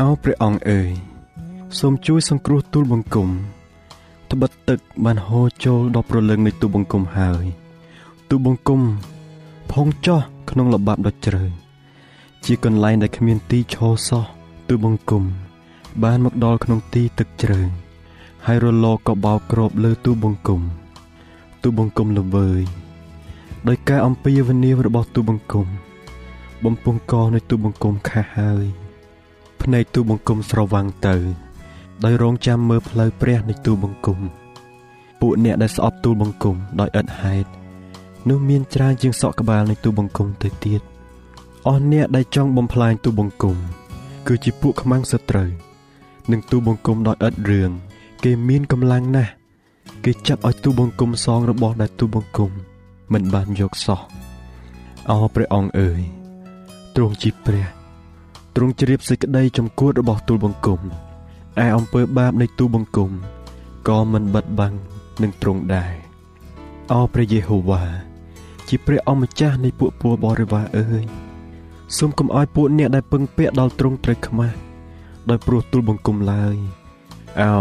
អោព្រះអង្គអើយសូមជួយសង្គ្រោះទូលបង្គំត្បិតទឹកបានហូរចូលដល់ប្រលឹងនៃទូបង្គំហើយទូបង្គំផុងចោះក្នុងល្បាប់ដ៏ជ្រៅជាកន្លែងដែលគ្មានទីឈរសោះទូបង្គំបានមកដល់ក្នុងទីទឹកជ្រៅហើយរលកក៏បោកគ្របលើទូបង្គំទូបង្គំល្វើយដោយការអំពាវនាវរបស់ទូបង្គំបំពង់កនៃទូបង្គំខាស់ហើយ ភ្នែកទូបង្គំស្រវាំងទៅ ដោយរងចាំមើលផ្លូវព្រះនៃទូបង្គំពួកអ្នកដែលស្អប់ទូលបង្គំដោយឥតហេតុនោះមានច្រើនជាងសក់ក្បាលនៃទូបង្គំទៅទៀតអស់អ្នកដែលចង់បំផ្លាញទូបង្គំ គឺជាពួកខ្មាំងសត្រូវនឹងទូបង្គំដោយឥតរឿងគេមានកម្លាំងណាស់គេចាប់ឲ្យទូបង្គំសងរបស់ដែលទូបង្គំ មិនបានយកសោះអោព្រះអង្គអើយទ្រង់ជាព្រះ ទ្រង់ជ្រាបសេចក្តីចំគួតរបស់ទូលបង្គំឯអំពើបាបនៃទូបង្គំក៏មិនបិទបាំងនឹងទ្រង់ដែរអោព្រះយេហូវ៉ាជាព្រះអម្ចាស់នៃពួកពលបរិវារអើយសូមកុំឲ្យពួកអ្នកដែលពឹងពាក់ដល់ទ្រង់ត្រូវខ្មាស់ដោយព្រោះទូលបង្គំឡើយអោ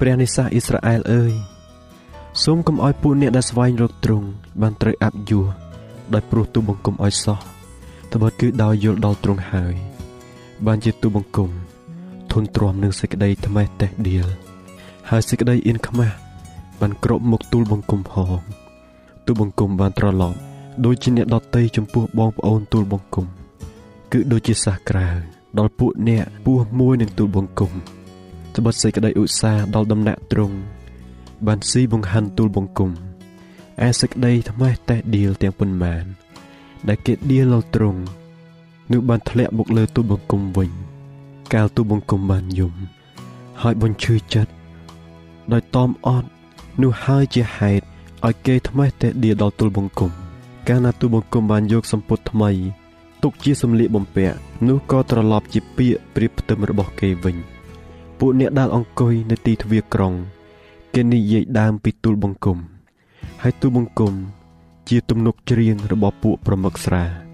ព្រះនិសាសអ៊ីស្រាអែលអើយសូមកុំឲ្យពួកអ្នកដែលស្វែងរកទ្រង់បានត្រូវអាប់យួរដោយព្រោះទូបង្គំឲ្យសោះត្បិតគឺដោយយល់ដល់ទ្រង់ហើយ បានជាទូបង្គំធន់ទ្រាំនឹងសេចក្តីថ្មេះតេះដៀលហើយសេចក្តីអៀនខ្មាស់បានក្របមុខទូលបង្គំផងទូលបង្គំបានត្រឡប់ដូចជាអ្នកដតីចំពោះបងប្អូនទូលបង្គំគឺដូចជាសះក្រៅដល់ពួកអ្នកពោះមួយនឹងទូលបង្គំត្បិតសេចក្តីឧស្សាហ៍ដល់ដំណាក់ទ្រង់បានស៊ីបង្ហាន់ទូលបង្គំឯសេចក្តីថ្មេះតេះដៀលទាំងប៉ុន្មាន ដែលគេដៀលដល់ទ្រង់ នោះបានធ្លាក់មកលើទូលបង្គំវិញកាលទូលបង្គំបានយំហើយបញ្ឈឺចិត្តដោយតอมអត់នោះហើយជាហេតុឲ្យគេថ្មេះតេះដៀលដល់ទូលបង្គំកាលណាទូលបង្គំបានយកសម្ពុតថ្មី ទុកជាសម្លៀកបំពាក់នោះក៏ត្រឡប់ជាពាកព្រៀបផ្ទឹមរបស់គេវិញ ពួកអ្នកដែលអង្គុយនៅទីទ្វារក្រុង គេនិយាយដើមពីទូលបង្គំហើយទូលបង្គំជាទំនុកច្រៀងរបស់ពួកប្រមឹកស្រា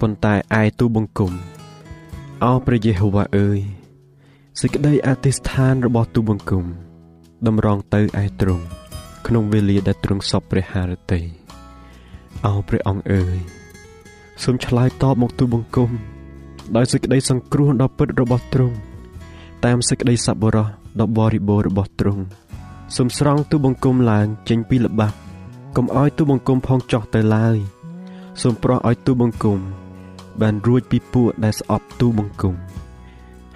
ប៉ុន្តែឯទូលបង្គំអោព្រះយេហូវ៉ាអើយសេចក្តីអធិស្ឋានរបស់ទូលបង្គំតម្រង់ទៅឯទ្រង់ក្នុងវេលាដែលទ្រង់សពព្រះハរតីអោព្រះអង្គអើយសូមឆ្លើយតបមកទូលបង្គំដោយសេចក្តីសង្គ្រោះដ៏ពិតរបស់ទ្រង់តាមសេចក្តីសប្បុរសដ៏បរិបូរណ៍របស់ទ្រង់សូមស្រង់ទូបង្គំឡើងចេញពីល្បាប់កុំឲ្យទូបង្គំផងចោះទៅឡើយសូមប្រោះឲ្យទូបង្គំ បានរួចពីពួកដែលស្អប់ទូបង្គំ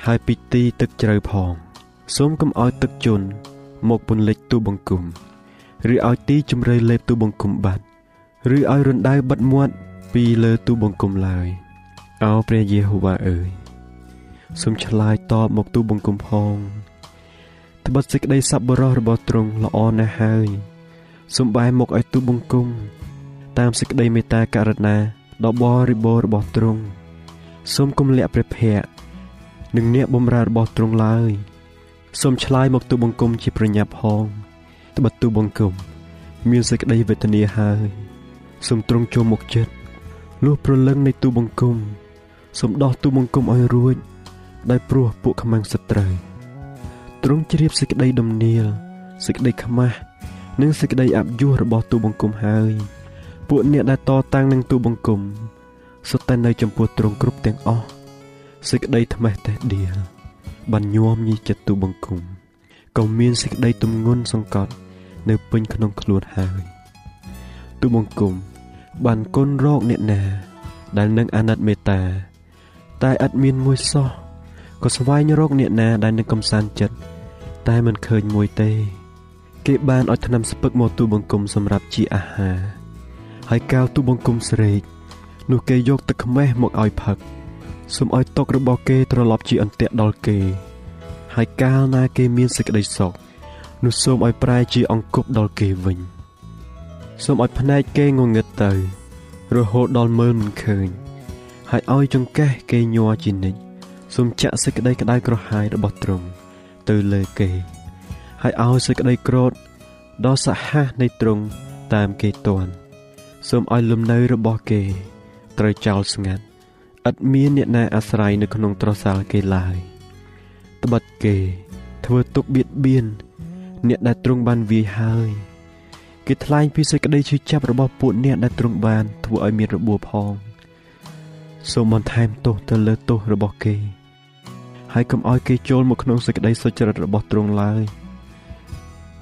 ហើយពីទីទឹកជ្រៅផង សូមកុំឲ្យទឹកជន់មកពន្លិចទូបង្គំឬឲ្យទីជំរៃលេបទូបង្គំបាត់ឬឲ្យរណ្ដៅបិទមាត់ពីលើទូបង្គំឡើយអោព្រះយេហូវ៉ាអើយសូមឆ្លើយតបមកទូបង្គំផងត្បិតសេចក្តីសប្បុរសរបស់ទ្រង់ល្អណាស់ហើយសូមបែរមុខឲ្យទូបង្គំតាមសេចក្តីមេត្តាករុណា ដ៏បរិបូរណ៍របស់ទ្រង់សូមគំលាក់ព្រះភ័ក្ត្រនិងអ្នកបម្រើរបស់ទ្រង់ឡើយសូមឆ្លើយមកទូបង្គំជាប្រញាប់ផងត្បិតទូបង្គំ មានសេចក្តីវេទនាហើយសូមទ្រង់ចូលមកចិត្តលុះប្រលឹងនៃទូបង្គំសូមដោះទូបង្គំឲ្យរួចដោយព្រោះពួកខ្មាំងសត្រូវទ្រង់ជ្រាបសេចក្តីដំណៀលសេចក្តីខ្មាស់និងសេចក្តីអាប់យួររបស់ទូបង្គំហើយ ពួកអ្នកដែលតតាំងនឹងទូបង្គំសុទ្ធតែនៅចំពោះទ្រង់គ្រប់ទាំងអស់សេចក្តីថ្មេះតេះដៀលបានញោមញីចិត្តទូបង្គំក៏មានសេចក្តីទំងន់សង្កត់ នៅពេញក្នុងខ្លួនហើយទូបង្គំបានគុណរកអ្នកណា ដែលនឹងអាណិតមេត្តា តែឥតមានមួយសោះក៏ស្វែងរកអ្នកណាដែលនឹងកំសាន្តចិត្តតែមិនឃើញមួយទេ គេបានឲ្យថ្នាំស្ពឹកមកទូបង្គំសម្រាប់ជាអាហារ ហើយកៅទូបង្គំស្រេកនោះគេយកទឹកខ្មេះមកឲ្យផឹកសូមឲ្យតុករបស់គេត្រឡប់ជាអន្ទាក់ដល់គេ ហើយកាលណាគេមានសេចក្តីសុខនោះសូមឲ្យប្រែជាអង្គប់ដល់គេវិញសូមឲ្យភ្នែកគេងងឹតទៅ រហូតដល់មើលមិនឃើញ ហើយឲ្យចង្កេះគេញ័រជានិច្ចសូមចាក់សេចក្តីក្តៅក្រហាយរបស់ទ្រង់ទៅលើគេ ហើយឲ្យសេចក្តីក្រោធដ៏សាហាវនៃទ្រង់តាមគេតន់ សូមឲ្យលំនៅរបស់គេត្រូវចោលស្ងាត់ឥតមានអ្នកណាអាស្រ័យនៅក្នុងត្រសាលគេឡើយត្បិតគេ ធ្វើទុកបៀតបៀនអ្នកដែលទ្រង់បានវាយហើយគេថ្លែងពីសេចក្តីឈឺចាប់របស់ពួកអ្នកដែលទ្រង់បានធ្វើឲ្យមានរបួសផងសូមបន្ថែមទោសទៅលើទោសរបស់គេ ហើយកុំឲ្យគេចូលមកក្នុងសេចក្តីសុចរិតរបស់ទ្រង់ឡើយ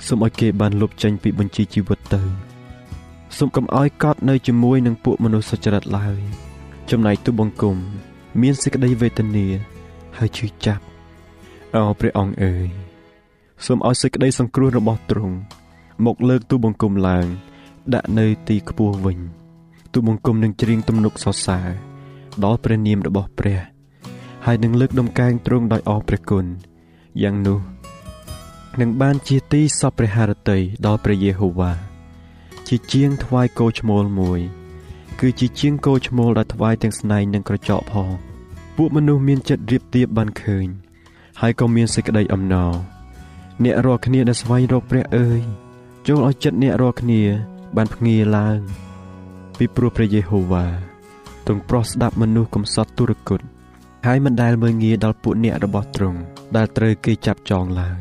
សូមឲ្យគេបានលុបចេញពីបញ្ជីជីវិតទៅ សូមកុំឲ្យកត់នៅជាមួយនឹងពួកមនុស្សសុចរិតឡើយចំណែកទូបង្គំ មានសេចក្តីវេទនាហើយឈឺចាប់អោព្រះអង្គអើយសូមឲ្យសេចក្តីសង្គ្រោះរបស់ទ្រង់មកលើកទូបង្គំឡើង ដាក់នៅទីខ្ពស់វិញ ទូបង្គំនឹងច្រៀងទំនុកសរសើរដល់ព្រះនាមរបស់ព្រះ ហើយនឹងលើកដំកើងទ្រង់ដោយអរព្រះគុណយ៉ាងនោះនឹងបានជាទីសពព្រះハរតីដល់ព្រះយេហូវ៉ា ជាជាងថ្វាយគោឈ្មោលមួយ គឺជាជាងគោឈ្មោលដែលថ្វាយទាំងស្នែងនិងក្រចកផងពួកមនុស្សមានចិត្តរៀបទៀបបានឃើញ ហើយក៏មានសេចក្តីអំណរអ្នករាល់គ្នាដែលស្វែងរកព្រះអើយចូលឲ្យចិត្តអ្នករាល់គ្នាបានភ្ងាឡើង ពីព្រោះព្រះយេហូវ៉ាទ្រង់ប្រោះស្ដាប់មនុស្សកំសត់ទុរគតហើយមិនដែលមើងងាយដល់ពួកអ្នករបស់ទ្រង់ដែលត្រូវគេចាប់ចងឡើយ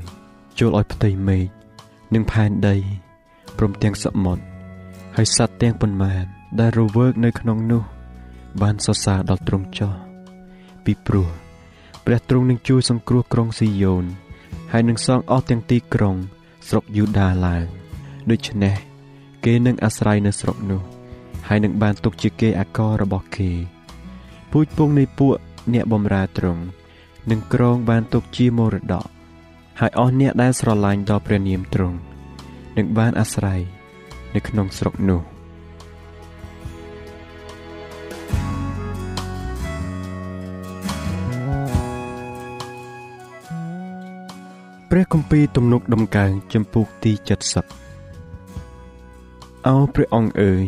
ចូលឲ្យផ្ទៃមេឃនិងផែនដីព្រមទាំងសមុទ្រ ហើយសត្វទាំងប៉ុន្មាន ដែលរវើកនៅក្នុងនោះ បានសរសើរដល់ទ្រង់ចោះពីព្រោះព្រះទ្រង់នឹងជួយសង្គ្រោះក្រុងស៊ីយ៉ូនហើយនឹងសង់អស់ទាំងទីក្រុង ស្រុកយូដាឡើងដូច្នេះគេនឹងអាស្រ័យនៅស្រុកនោះ ហើយនឹងបានទុកជាគេអាកររបស់គេពូជពងនៃពួកអ្នកបំរើទ្រង់នឹងក្រងបានទុកជាមរតកហើយអស់អ្នកដែលស្រឡាញ់ដល់ព្រះនាមទ្រង់នឹងបានអាស្រ័យ នៅក្នុងស្រុកនោះព្រះគម្ពីរទំនុកដំកើងចំពុកទី70អោព្រះអង្គអើយ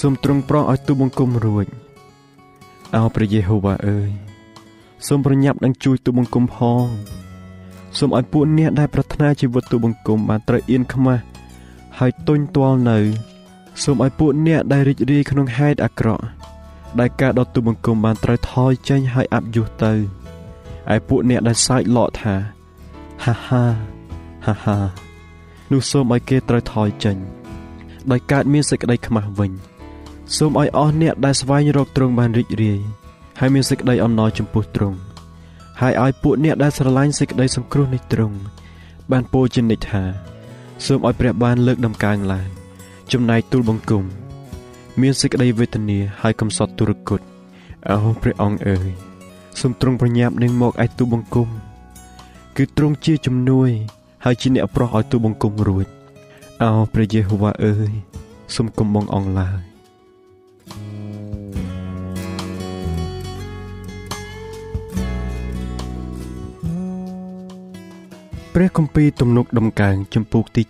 សូមទ្រង់ប្រោសឲ្យទូបង្គំរួចអោព្រះយេហូវ៉ាអើយសូមប្រញាប់នឹងជួយទូបង្គំផងសូមឲ្យពួកអ្នកដែលប្រាថ្នាជីវិតទូបង្គំបានត្រូវអៀនខ្មាស់ ហើយទុញទាល់នៅសូមឲ្យពួកអ្នកដែលរីករាយក្នុងហេតុអាក្រក់ដែលការដុតទូបង្គំបានត្រូវថយចេញហើយអាប់យុះទៅឯពួកអ្នកដែលសើចលក់ថាហាហាហាហានោះសូមឲ្យគេត្រូវថយចេញដោយកើតមានសេចក្តីខ្មាស់វិញ សូមឲ្យអស់អ្នកដែលស្វែងរកទ្រង់បានរីករាយហើយមានសេចក្តីអំណរចំពោះទ្រង់ហើយឲ្យពួកអ្នកដែលស្រឡាញ់សេចក្តីសង្គ្រោះនៃទ្រង់បានពោលជានិច្ចថា សូមឲ្យព្រះបានលើកដំកើងឡើងចំណែកទូលបង្គំមានសេចក្តីវេទនាហើយកំសត់ទុរគតអោព្រះអង្គអើយសូមទ្រង់ប្រញាប់នឹងមកឯទូលបង្គំគឺទ្រង់ជាជំនួយ ហើយជាអ្នកប្រោះឲ្យទូបង្គំរួចអោព្រះយេហូវ៉ាអើយសូមគំបងអងឡើយ ព្រះគម្ពីរទំនុកដំកើងចំពោះទី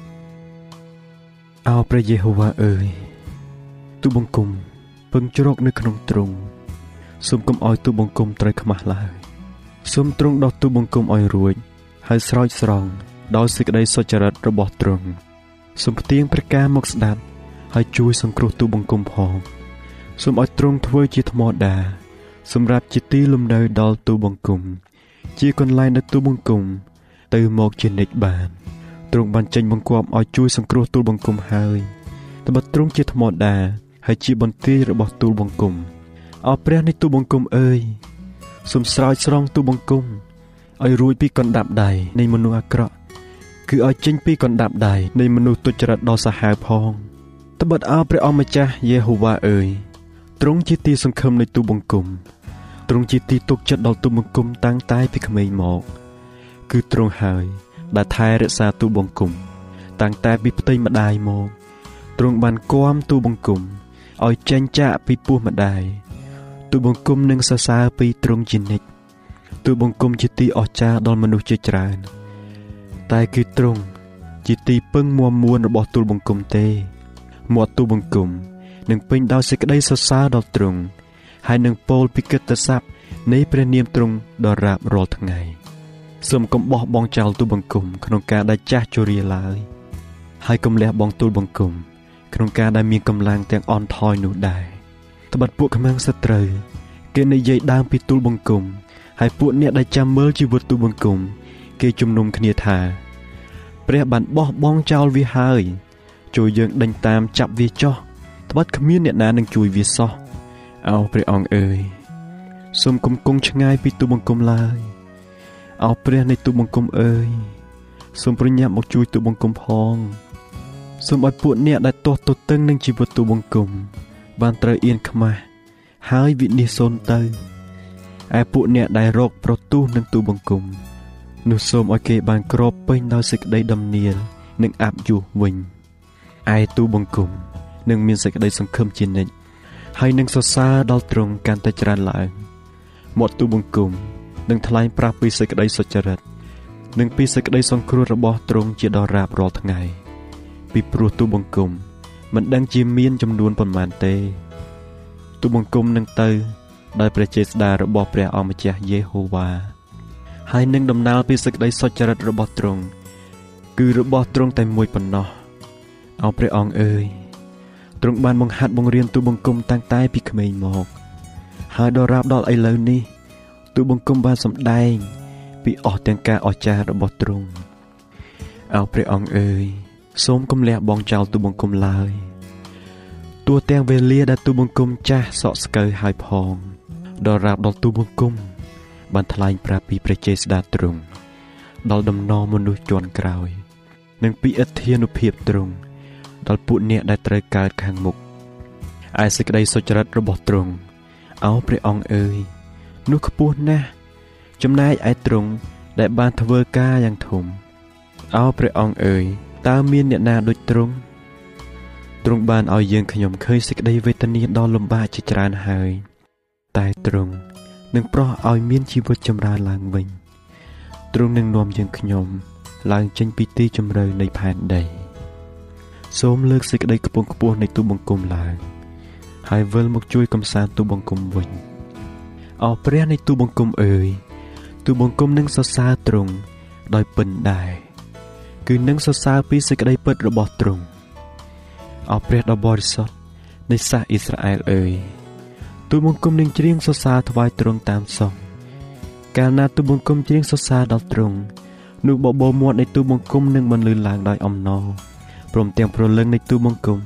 71អោព្រះយេហូវ៉ាអើយទូបង្គំពឹងជ្រកនៅក្នុងទ្រង់សូមកុំឲ្យទូបង្គំត្រូវខ្មាស់ឡើយសូមទ្រង់ដោះទូបង្គំឲ្យរួចហើយស្រោចស្រង់ដោយសេចក្តីសុចរិតរបស់ទ្រង់សូមផ្ទៀងព្រះការមកស្ដាប់ហើយជួយសង្គ្រោះទូបង្គំផងសូមឲ្យទ្រង់ធ្វើជាថ្មដាសម្រាប់ជាទីលំនៅដល់ទូបង្គំ ជាកន្លែងដែលទូបង្គំទៅមកជានិច្ចបានទ្រង់បានចេញបង្គាប់ឲ្យជួយសង្គ្រោះទូលបង្គំហើយត្បិតទ្រង់ជាថ្មដាហើយជាបន្ទាយរបស់ទូលបង្គំអោព្រះនៃទូលបង្គំអើយសូមស្រោចស្រង់ទូលបង្គំឲ្យរួចពីកណ្ដាប់ដៃនៃមនុស្សអាក្រក់គឺឲ្យចេញពីកណ្ដាប់ដៃនៃមនុស្សទុច្ចរិតដ៏សាហាវផងត្បិតអោព្រះអង្គម្ចាស់យេហូវ៉ាអើយទ្រង់ជាទីសង្ឃឹមនៃទូលបង្គំ ទ្រង់ជាទីទុកចិត្តដល់ទូលបង្គំតាំងតែពីក្មេងមក គឺទ្រង់ហើយ ដែលថែរក្សាទូលបង្គំ តាំងតែពីផ្ទៃម្ដាយមកទ្រង់បានគាំទូលបង្គំឲ្យចេញចាកពីពោះម្ដាយទូលបង្គំនឹងសរសើរពីទ្រង់ជានិច្ចទូលបង្គំជាទីអស្ចារ្យដល់មនុស្សជាច្រើន តែគឺទ្រង់ជាទីពឹងមួមមួនរបស់ទូលបង្គំទេមាត់ទូលបង្គំនឹងពេញដោយសេចក្តីសរសើរដល់ទ្រង់ ហើយនឹងពោលពីកិត្តិស័ព្ទនៃព្រះនាមទ្រង់ដល់រាបរាល់ថ្ងៃសូមកុំបោះបង់ចោលទូលបង្គំក្នុងការដែលចាស់ជរាឡើយហើយកុំលះបង់ទូលបង្គំក្នុងការដែលមានកម្លាំងទាំងអន់ថយនោះដែរត្បិតពួកខ្មាំងសត្រូវគេនិយាយដើមពីទូលបង្គំហើយពួកអ្នកដែលចាំមើលជីវិតទូលបង្គំគេជំនុំគ្នាថាព្រះបានបោះបង់ចោលវាហើយជួយយើងដេញតាមចាប់វាចោះត្បិតគ្មានអ្នកណានឹងជួយវាសោះ អោព្រះអង្គអើយសូមគំគង់ឆ្ងាយពីទូលបង្គំឡើយអោព្រះនៃទូលបង្គំអើយសូមប្រញាប់មកជួយទូលបង្គំផងសូមឲ្យពួកអ្នកដែលទាស់ទទឹងនឹងជីវិតទូលបង្គំ បានត្រូវអៀនខ្មាស់ហើយវិនិច្ឆ័យសូនទៅឯពួកអ្នកដែលរកប្រទូសនឹងទូលបង្គំនោះសូមឲ្យគេបានក្របពេញដោយសេចក្តីដំណៀលនិងអាប់យុះវិញឯទូលបង្គំនឹងមានសេចក្តីសង្ឃឹមជានិច្ច ហើយនឹងសរសើរដល់ទ្រង់កាន់តែច្រើនឡើងមាត់ទូលបង្គំនឹងថ្លែងប្រាប់ពីសេចក្តីសុចរិតនិងពីសេចក្តីសង្គ្រោះរបស់ទ្រង់ជាដល់រាបរាល់ថ្ងៃ ពីព្រោះទូបង្គំមិនដឹងជាមានចំនួនប៉ុន្មានទេទូបង្គំនឹងទៅដោយព្រះចេស្តារបស់ព្រះអម្ចាស់យេហូវ៉ាហើយនឹងដំណើរពីសេចក្តីសុចរិតរបស់ទ្រង់គឺរបស់ទ្រង់តែមួយប៉ុណ្ណោះអោព្រះអង្គអើយ ទ្រង់បានបង្ហាត់បង្រៀនទូបង្គំតាំងតែពីក្មេងមក ហើយដល់រាបដល់ឥឡូវនេះទូបង្គំបានសម្ដែង ពីអស់ទាំងការអស្ចារ្យរបស់ទ្រង់អោព្រះអង្គអើយសូមកុំលះបង់ចោលទូបង្គំឡើយទោះទាំងវេលាដែលទូបង្គំចាស់សក់ស្កូវហើយផងដល់រាបដល់ទូបង្គំបានថ្លែងប្រាប់ពីព្រះជេស្តាទ្រង់ដល់ដំណរមនុស្សជាន់ក្រោយ និងពីអធិនុភាពទ្រង់ ដល់ពួកអ្នកដែលត្រូវកើតខាងមុខឯសេចក្តីសុចរិតរបស់ទ្រង់អោព្រះអង្គអើយនោះខ្ពស់ណាស់ចំណែកឯទ្រង់ដែលបានធ្វើការយ៉ាងធំអោព្រះអង្គអើយតើមានអ្នកណាដូចទ្រង់ទ្រង់បានឲ្យយើងខ្ញុំឃើញសេចក្តីវេទនាដ៏លំបាកជាច្រើនហើយ តែទ្រង់នឹងប្រោះឲ្យមានជីវិតចម្រើនឡើងវិញទ្រង់នឹងនាំយើងខ្ញុំឡើងចេញពីទីជម្រៅនៃផែនដី សូមលើកសេចក្តីខ្ពង់ខ្ពស់នៃទូបង្គំឡើងហើយវិលមកជួយកំសាន្តទូបង្គំវិញអោព្រះនៃទូបង្គំអើយទូបង្គំនឹងសរសើរទ្រង់ដោយពិនដែរគឺនឹងសរសើរពីសេចក្តីពិតរបស់ទ្រង់អោព្រះដ៏បរិសុទ្ធនៃសាសអ៊ីស្រាអែលអើយទូបង្គំនឹងច្រៀងសរសើរថ្វាយទ្រង់តាមសង្ឃកាលណាទូបង្គំច្រៀងសរសើរដល់ទ្រង់នោះបបោមាត់នៃទូបង្គំនឹងបន្លឺឡើងដោយអំណរ ព្រមទាំងប្រលឹងនៃទូលបង្គំ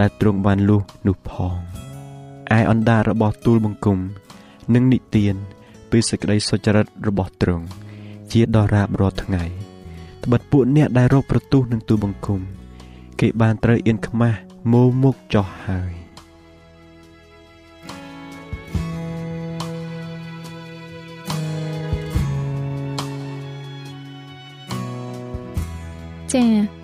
ដែលទ្រង់បានលុះនោះផងឯអណ្ដារបស់ទូលបង្គំនិងនិទានពីសេចក្តីសុចរិតរបស់ទ្រង់ជាដរាបរាល់ថ្ងៃត្បិតពួកអ្នកដែលរកប្រទូសនឹងទូលបង្គំគេបានត្រូវអៀនខ្មាស់មោមុខចោះហើយចា៎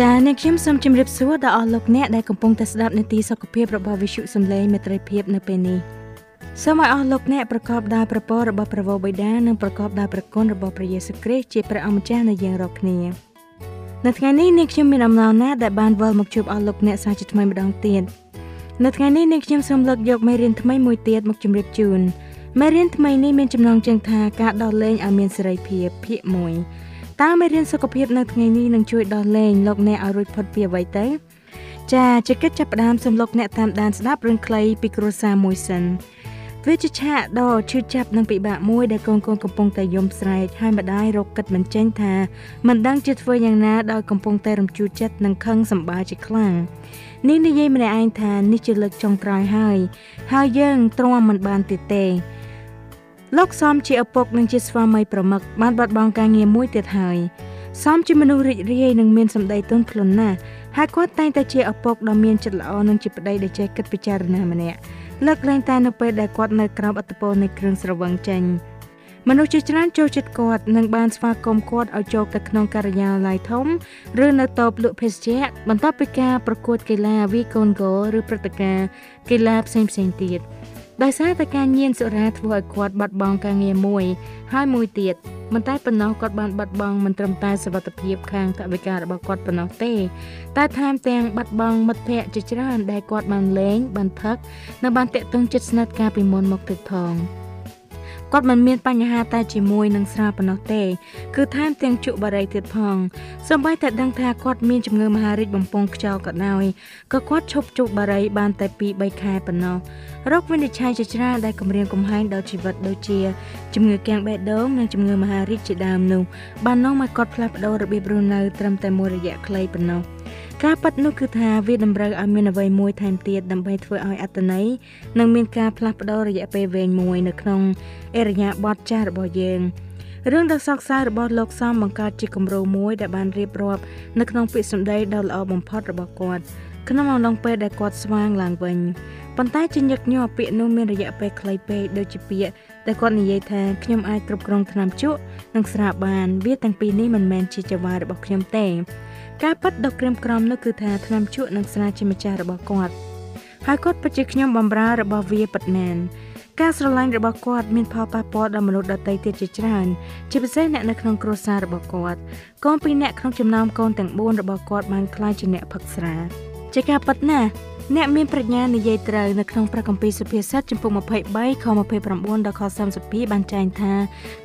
ចា៎អ្នកខ្ញុំសូមជម្រាបសួរដល់អស់លោកអ្នកដែលកំពុងតែស្ដាប់នាទីសុខភាពរបស់វិទ្យុសំឡេងមេត្រីភាពនៅពេលនេះសូមឲ្យអស់លោកអ្នកប្រកបដោយប្រពោរបស់ព្រះវរបិតានិងប្រកបដោយព្រះគុណរបស់ព្រះយេស៊ូវគ្រីស្ទជាព្រះអម្ចាស់នៃយើងរាល់គ្នានៅថ្ងៃនេះនាងខ្ញុំមានអំណរណាស់ដែលបានវិលមកជួបអស់លោកអ្នកសាជាថ្មីម្ដងទៀតនៅថ្ងៃនេះនាងខ្ញុំសូមលើកយកមេរៀនថ្មីមួយទៀតមកជម្រាបជូនមេរៀនថ្មីនេះមានចំណងជើងថាការដោះលែងឲ្យមានសេរីភាពភាគ1 តើមេរៀនសុខភាពនៅថ្ងៃនេះនឹងជួយដោះលែងលោកអ្នកឲ្យរួចផុតពីអ្វីទៅចាជាកិច្ចចាប់ផ្ដើមសំឡុកអ្នកតាមដានស្ដាប់រឿងខ្លីពីគ្រួសារមួយសិនវាជាឆាកដ៏ឈឺចាប់និងពិបាកមួយដែលកូនកូនកំពុងតែយំស្រែកហើយម្ដាយរកគិតមិនចេញថាមិនដឹងជាធ្វើយ៉ាងណាដោយកំពុងតែរំជួលចិត្តនិងខឹងសម្បាជាខ្លាំងនេះនិយាយម្នាក់ឯងថានេះជាលើកចុងក្រោយហើយហើយយើងទ្រាំមិនបានទៀតទេ លោកសំជាឪពុកនិងជាស្វាមីប្រមឹកបានបាត់បង់ការងារមួយទៀតហើយសំជាមនុស្សរីករាយនិងមានសម្ដីទន់ភ្លន់ណាស់ហើយគាត់តែងតែជាឪពុកដ៏មានចិត្តល្អនិងជាប្តីដែលចេះគិតពិចារណាម្នាក់លើកលែងតែនៅពេលដែលគាត់នៅក្រោមអត្តពលនៃគ្រឿងស្រវឹងចេញមនុស្សជាច្រើនចូលចិត្តគាត់និងបានស្វាគមន៍គាត់ឲ្យចូលទៅក្នុងការិយាល័យធំឬនៅតូបលក់ភេសជ្ជៈបន្ទាប់ពីការប្រកួតកីឡាវីកូនហ្គោឬព្រឹត្តិការណ៍កីឡាផ្សេងផ្សេងទៀត ដោយសារតែការញៀនសុរាធ្វើឲ្យគាត់បាត់បង់ការងារមួយ ហើយមួយទៀតមិនតែប៉ុណ្ណោះគាត់បានបាត់បង់មិនត្រឹមតែសុខភាពខាងថវិការបស់គាត់ប៉ុណ្ណោះទេ តែថែមទាំងបាត់បង់មិត្តភ័ក្តិជាច្រើនដែលគាត់បានលេងបានផឹកនិងបានតាក់ទងចិត្តស្និទ្ធកាលពីមុនមកទៀតផង។ គាត់មិនមានបញ្ហាតែជាមួយនឹងស្រាប៉ុណ្ណោះទេ គឺថែមទាំងជក់បារីទៀតផងសូម្បីតែដឹងថាគាត់មានជំងឺមហារីកបំពង់ខ្យល់ក៏ដោយក៏គាត់ឈប់ជក់បារីបានតែ2 3ខែប៉ុណ្ណោះរោគវិនិច្ឆ័យជាច្រើនដែលគម្រាមកំហែងដល់ជីវិតដូចជាជំងឺគាំងបេះដូងនិងជំងឺមហារីកជាដើមនោះបាននាំឲ្យគាត់ផ្លាស់ប្ដូររបៀបរស់នៅត្រឹមតែមួយរយៈខ្លីប៉ុណ្ណោះ ការប៉ັດនោះគឺថាវាតម្រូវឲ្យមានអ្វីមួយថែមទៀតដើម្បីធ្វើឲ្យអត្តន័យនិងមានការផ្លាស់ប្ដូររយៈពេលវែងមួយនៅក្នុងអរិយាប័ត្រចាស់របស់យើងរឿងដ៏សោកសៅរបស់លោកសំបង្កើតជាគំរូមួយដែលបានរៀបរាប់នៅក្នុងពាក្យសម្ដីដ៏ល្អបំផុតរបស់គាត់ក្នុងអំឡុងពេលដែលគាត់ស្វាងឡើងវិញប៉ុន្តែជាញឹកញាប់ពាក្យនោះមានរយៈពេលខ្លីពេកដូចជាពាក្យដែលគាត់និយាយថាខ្ញុំអាចគ្រប់គ្រងថ្នាំជក់និងស្រាបាន វាទាំងពីរនេះមិនមែនជាចវារបស់ខ្ញុំទេ ការប៉ັດដ៏ក្រៀមក្រំនោះគឺថាថ្នាំជក់និងស្រាជាម្ចាស់របស់គាត់ហើយគាត់ពិតជាខ្ញុំបំរើរបស់វាពិតមែនការស្រឡាញ់របស់គាត់មានផលប៉ះពាល់ដល់មនុស្សដទៃទៀតជាច្រើនជាពិសេសអ្នកនៅក្នុងគ្រួសាររបស់គាត់កូនពីរនាក់ក្នុងចំណោមកូនទាំង4របស់គាត់បានក្លាយជាអ្នកផឹកស្រាជាការប៉ັດណាស់ អ្នកមានប្រាជ្ញានិយាយត្រូវនៅក្នុងព្រះគម្ពីរសុភាសិតចំពុក23ខ29ដល់ខ32បានចែងថា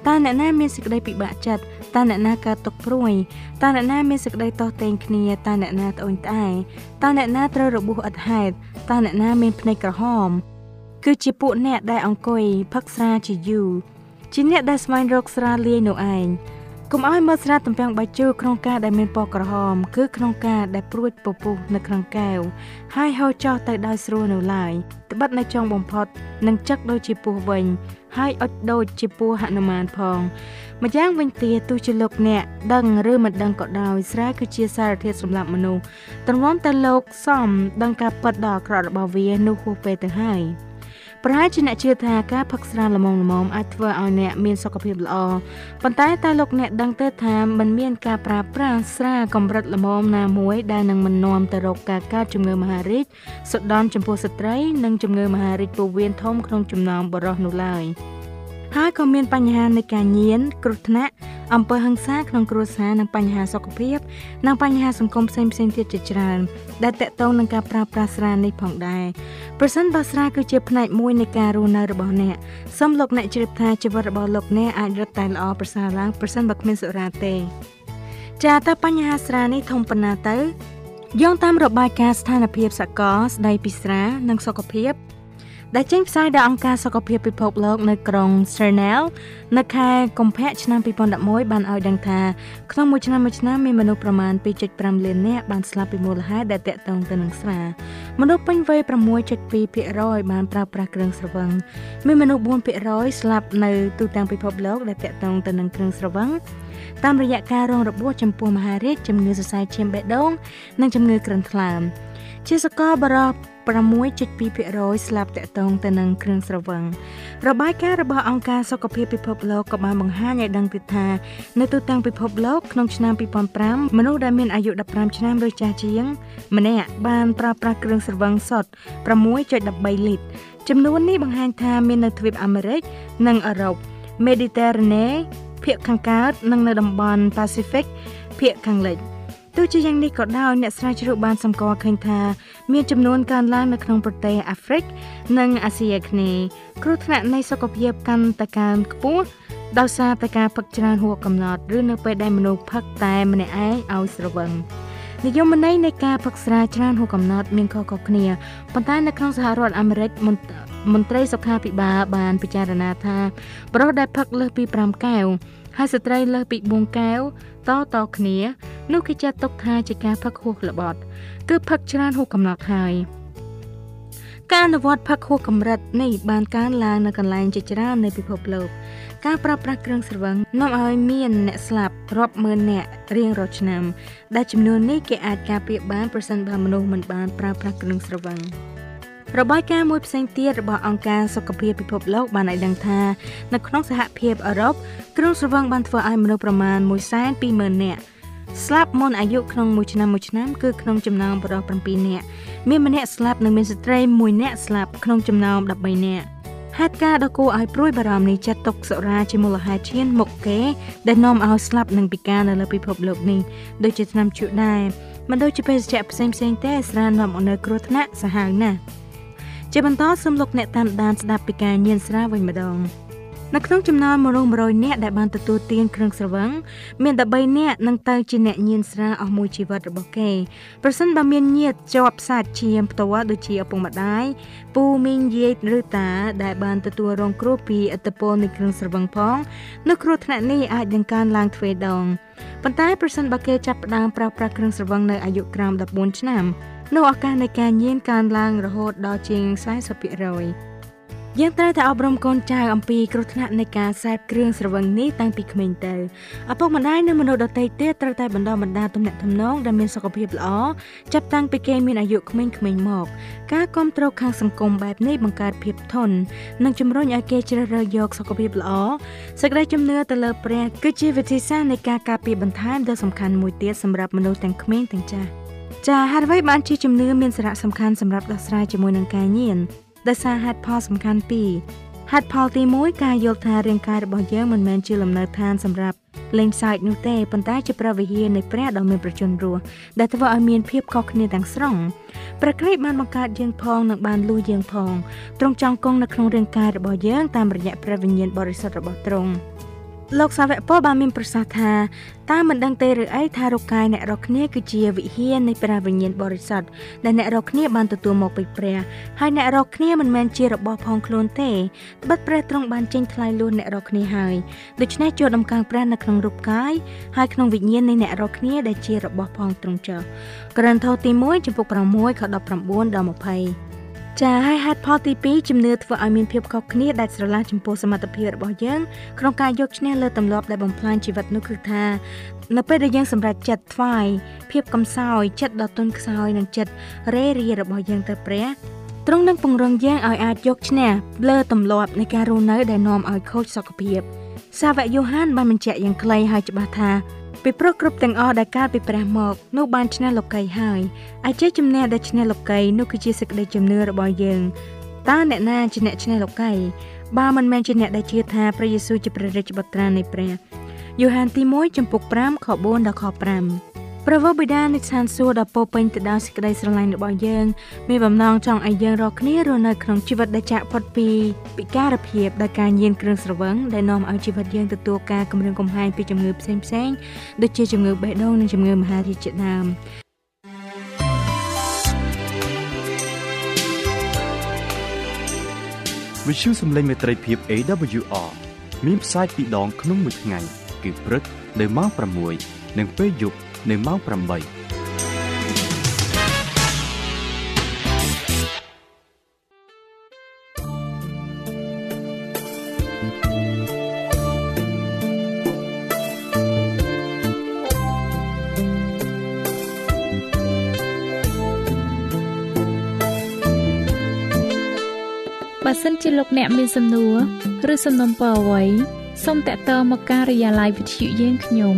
តើអ្នកណាមានសេចក្តីពិបាកចិត្តតើអ្នកណាកើតទុកព្រួយតើអ្នកណាមានសេចក្តីតោះតែងគ្នាតើអ្នកណាត្អូញត្អែតើអ្នកណាត្រូវរបួសឥតហេតុតើអ្នកណាមានភ្នែកក្រហម គឺជាពួកអ្នកដែលអង្គុយផឹកស្រាជាយូរជាអ្នកដែលស្វែងរកស្រាលាយនោះឯង កុំឲ្យមើលស្រាទំពាំងបាយជូរក្នុងការដែលមានពណ៌ក្រហម គឺក្នុងការដែលព្រួចពពុះនៅក្នុងកែវហើយហូរចោះទៅដោយស្រួលនៅឡើយត្បិតនៅចុងបំផុតនឹងចឹកដូចជាពស់វិញ ហើយអុចដូចជាពស់ហនុមានផងម្យ៉ាងវិញទៀតទោះជាលោកអ្នកដឹងឬមិនដឹងក៏ដោយស្រាគឺជាសារធាតុសម្រាប់មនុស្សត្រង់តែលោកសំដឹងការពិតដ៏អាក្រក់របស់វានោះហួសពេលទៅហើយ ប្រហែលជាអ្នកជឿថាការផឹកស្រាល្មមល្មមអាចធ្វើឲ្យអ្នកមានសុខភាពល្អប៉ុន្តែតើលោកអ្នកដឹងទេថាมันមានការប្រើប្រាស់ស្រាកម្រិតល្មមណាមួយដែលនឹងមិននាំទៅរកការកើតជំងឺមហារីកសុដន់ចំពោះស្ត្រីនិងជំងឺមហារីកពោះវៀនធំក្នុងចំណោមបរិសុទ្ធនោះឡើយ ហើយក៏មានបញ្ហានៃការញៀនគ្រោះថ្នាក់អំពើហិង្សាក្នុងគ្រួសារនិងបញ្ហាសុខភាពនិងបញ្ហាសង្គមផ្សេងៗទៀតជាច្រើនដែលតកតងនឹងការប្រើប្រាស់ស្រានេះផងដែរប្រសិនបើស្រាគឺជាផ្នែកមួយនៃការរស់នៅរបស់អ្នកសូមលោកអ្នកជ្រាបថាជីវិតរបស់លោកអ្នកអាចរត់តែល្អប្រសើរឡើងប្រសិនបើគ្មានសុរាទេចាតើបញ្ហាស្រានេះធំប៉ុណ្ណាទៅយោងតាមរបាយការណ៍ស្ថានភាពសកលស្ដីពីស្រានិងសុខភាព ដែលចេញផ្សាយដោយអង្គការសុខភាពពិភពលោកនៅក្រុង Cernel នៅខែកុម្ភៈឆ្នាំ2011បានឲ្យដឹងថាក្នុងមួយឆ្នាំមួយឆ្នាំមានមនុស្សប្រមាណ2.5លាននាក់បានស្លាប់ពីមូលហេតុដែលតាក់ទងទៅនឹងស្រាមនុស្សពេញវ័យ6.2%បានប្រើប្រាស់គ្រឿងស្រវឹងមានមនុស្ស4%ស្លាប់នៅទូទាំងពិភពលោកដែលតាក់ទងទៅនឹងគ្រឿងស្រវឹងតាមរយៈការរងរបួសចំពោះមហារាជជំងឺសរសៃឈាមបេះដូងនិងជំងឺគ្រុនថ្លើមជាសកលបរិប 6.2%ស្លាប់តាក់ទងទៅនឹងគ្រឿងស្រវឹងរបាយការណ៍របស់អង្គការសុខភាពពិភពលោកក៏បានបង្ហាញឲ្យដឹងទៀតថានៅទូទាំងពិភពលោកក្នុងឆ្នាំ2005មនុស្សដែលមានអាយុ15ឆ្នាំឬចាស់ជាង ម្នាក់បានប្រើប្រាស់គ្រឿងស្រវឹងសុទ្ធ6.13លីត្រចំនួននេះបង្ហាញថាមាននៅទ្វីបអាមេរិក និងអឺរ៉ុប Mediterranean ភាគខាងកើតនិងនៅតំបន់ Pacific ភាគខាងលិច ទោះជាយ៉ាងនេះក៏ដោយអ្នកស្រាវជ្រាវបានសម្គាល់ឃើញថាមានចំនួនកើនឡើងនៅក្នុងប្រទេសអាហ្វ្រិក និងអាស៊ីអាគ្នេយ៍គ្រោះថ្នាក់នៃសុខភាពកាន់តែកើនខ្ពស់ដោយសារតែការផឹកច្រើនហួសកំណត់ឬនៅពេលដែលមនុស្សផឹកតែម្នាក់ឯងឲ្យស្រវឹងនិយមន័យនៃការផឹកស្រាច្រើនហួសកំណត់មានខុសៗគ្នាប៉ុន្តែនៅក្នុងសហរដ្ឋអាមេរិកមន្ត្រីសុខាភិបាលបានពិចារណាថា ប្រុសដែលផឹកលើសពី5កែវហើយស្ត្រីលើសពី4កែវ តតគ្នានោះគេចាត់ទុកថាជាការផឹកហួសល្បត់គឺផឹកច្រើនហួសកំណត់ហើយការអនុវត្តផឹកហួសកម្រិតនេះបានកើនឡើងនៅកន្លែងជាច្រើននៃពិភពលោកការប្រើប្រាស់គ្រឿងស្រវឹងនាំឲ្យមានអ្នកស្លាប់រាប់ម៉ឺននាក់រៀងរាល់ឆ្នាំដែលចំនួននេះគេអាចការពារបានប្រសិនបើមនុស្សមិនបានប្រើប្រាស់គ្រឿងស្រវឹង របាយការណ៍មួយផ្សេងទៀតរបស់អង្គការសុខភាពពិភពលោកបានឲ្យដឹងថានៅក្នុងសហភាពអឺរ៉ុបគ្រឿងស្រវឹងបានធ្វើឲ្យមនុស្សប្រមាណ120,000នាក់ស្លាប់មុនអាយុក្នុងមួយឆ្នាំមួយឆ្នាំគឺក្នុងចំណោមបរិសុទ្ធ7នាក់មានម្នាក់ស្លាប់និងមានស្ត្រី1នាក់ស្លាប់ក្នុងចំណោម13នាក់ហេតុការណ៍ដ៏គួរឲ្យព្រួយបារម្ភនេះចាត់ទុកសុរាជាមូលហេតុឈានមុខគេដែលនាំឲ្យស្លាប់និងពិការនៅលើពិភពលោកនេះដូចជាឆ្នាំជក់ដែរមិនដូចជាភេសជ្ជៈផ្សេងផ្សេងទេស្រានាំមកនៅគ្រោះថ្នាក់សាហាវណាស់ ជាបន្តសូមលោកអ្នកតាមដានស្ដាប់ពីការញៀនស្រាវិញម្ដងនៅក្នុងចំណោមមនុស្ស100នាក់ដែលបានទទួលទានគ្រឿងស្រវឹងមានតែ3នាក់នឹងទៅជាអ្នកញៀនស្រាអស់មួយជីវិតរបស់គេប្រសិនបើមានញាតិជាប់សាច់ឈាមផ្ទាល់ដូចជាឪពុកម្ដាយពូមីងយាយឬតាដែលបានទទួលរងគ្រោះពីឥទ្ធិពលនៃគ្រឿងស្រវឹងផងនោះគ្រោះថ្នាក់នេះអាចនឹងកើនឡើងទ្វេដងប៉ុន្តែប្រសិនបើគេចាប់ផ្ដើមប្រើប្រាស់គ្រឿងស្រវឹងនៅអាយុក្រោម14ឆ្នាំ នោះឱកាសនៃការញៀនកើនឡើងរហូតដល់ជាង40%យើងត្រូវតែអប់រំកូនចៅអំពីគ្រោះថ្នាក់នៃការសេពគ្រឿងស្រវឹងនេះតាំងពីក្មេងទៅឪពុកម្ដាយនិងមនុស្សដទៃទៀតត្រូវតែបណ្ដុះបណ្ដាលទំនាក់ទំនងដែលមានសុខភាពល្អចាប់តាំងពីគេមានអាយុក្មេងៗមក ការគ្រប់គ្រងខាងសង្គមបែបនេះបង្កើតភាពធន់និងជំរុញឲ្យគេជ្រើសរើសយកសុខភាពល្អសេចក្តីជំនឿទៅលើព្រះគឺជាវិធីសាស្ត្រនៃការការពារបន្ថែមដ៏សំខាន់មួយទៀតសម្រាប់មនុស្សទាំងក្មេងទាំងចាស់ ចាហេតុអ្វីបានជាជំនឿមានសារៈសំខាន់សម្រាប់ដោះស្រាយជាមួយនឹងការញៀនដោយសារហេតុផលសំខាន់ពីរហេតុផលទី1ការយល់ថារាងកាយរបស់យើងមិនមែនជាលំនៅឋានសម្រាប់លេងសើចនោះទេប៉ុន្តែជាព្រះវិហារនៃព្រះដ៏មានប្រជញ្ញរស់ដែលធ្វើឲ្យមានភាពខុសគ្នាទាំងស្រុងព្រះគ្រីស្ទបានបង្កើតយើងផងនិងបានលួចយើងផងទ្រង់ចង់គង់នៅក្នុងរាងកាយរបស់យើងតាមរយៈព្រះវិញ្ញាណបរិសុទ្ធរបស់ទ្រង់ លោកសាវកពលបានមានប្រសាសន៍ថាតើមិនដឹងទេឬអីថារូបកាយអ្នករកគ្នាគឺជាវិហារនៃព្រះវិញ្ញាណបរិសុទ្ធដែលអ្នករកគ្នាបានទទួលមកពីព្រះហើយអ្នករកគ្នាមិនមែនជារបស់ផងខ្លួនទេត្បិតព្រះទ្រង់បានចេញថ្លៃលួចអ្នករកគ្នាហើយដូច្នេះជួលដំកើងព្រះនៅក្នុងរូបកាយហើយក្នុងវិញ្ញាណនៃអ្នករកគ្នាដែលជារបស់ផងទ្រង់ចុះក្រឹនថោទី1ចំពុក6ខ19ដល់20 ចាហើយហេតុផលទី2ជំនឿធ្វើឲ្យមានភាពខុសគ្នាដែលស្រឡះចំពោះសមត្ថភាពរបស់យើងក្នុងការយកឈ្នះលើទម្លាប់ដែលបំផ្លាញជីវិតនោះគឺថានៅពេលដែលយើងសម្រេចចិត្តថ្វាយភាពកំសោយចិត្តដ៏ទន់ខ្សោយនិងចិត្តរេរារបស់យើងទៅព្រះទ្រង់នឹងពង្រឹងយ៉ាងឲ្យអាចយកឈ្នះលើទម្លាប់នៃការរស់នៅដែលនាំឲ្យខូចសុខភាពសាវកយូហានបានបញ្ជាក់យ៉ាងខ្លីហើយច្បាស់ថា ពីព្រោះគ្រប់ទាំងអស់ដែលកើតពីព្រះមកនោះបានឈ្នះលោកីហើយឯចេះជំនះដែលឈ្នះលោកីនោះគឺជាសេចក្តីជំនឿរបស់យើងតើអ្នកណាជាអ្នកឈ្នះលោកីបើមិនមែនជាអ្នកដែលជឿថាព្រះយេស៊ូវជាព្រះរាជបុត្រានៃព្រះយូហានទី1ចំពុក5ខ4ដល់ខ5 ព្រះវរបិតានៃឋានសួគ៌ដ៏ពោពេញទៅដោយសេចក្តីស្រឡាញ់របស់យើងមានបំណងចង់ឲ្យយើងរាល់គ្នារស់នៅក្នុងជីវិតដែលចាក់ផុតពីពិការភាពដោយការញៀនគ្រឿងស្រវឹងដែលនាំឲ្យជីវិតយើងទទួលការគំរាមកំហែងពីជំងឺផ្សេងៗដូចជាជំងឺបេះដូងនិងជំងឺមហារីកជាដើមវិទ្យុសំឡេងមេត្រីភាព AWR មានផ្សាយពីរដងក្នុងមួយថ្ងៃគឺព្រឹកនៅម៉ោង6និងពេលយប់ នៅម៉ោង8បើសិនជាលោកអ្នកមានសំណួរឬសំណុំពរអ្វីសូមតាក់ទងមកការិយាល័យវិទ្យុយើងខ្ញុំ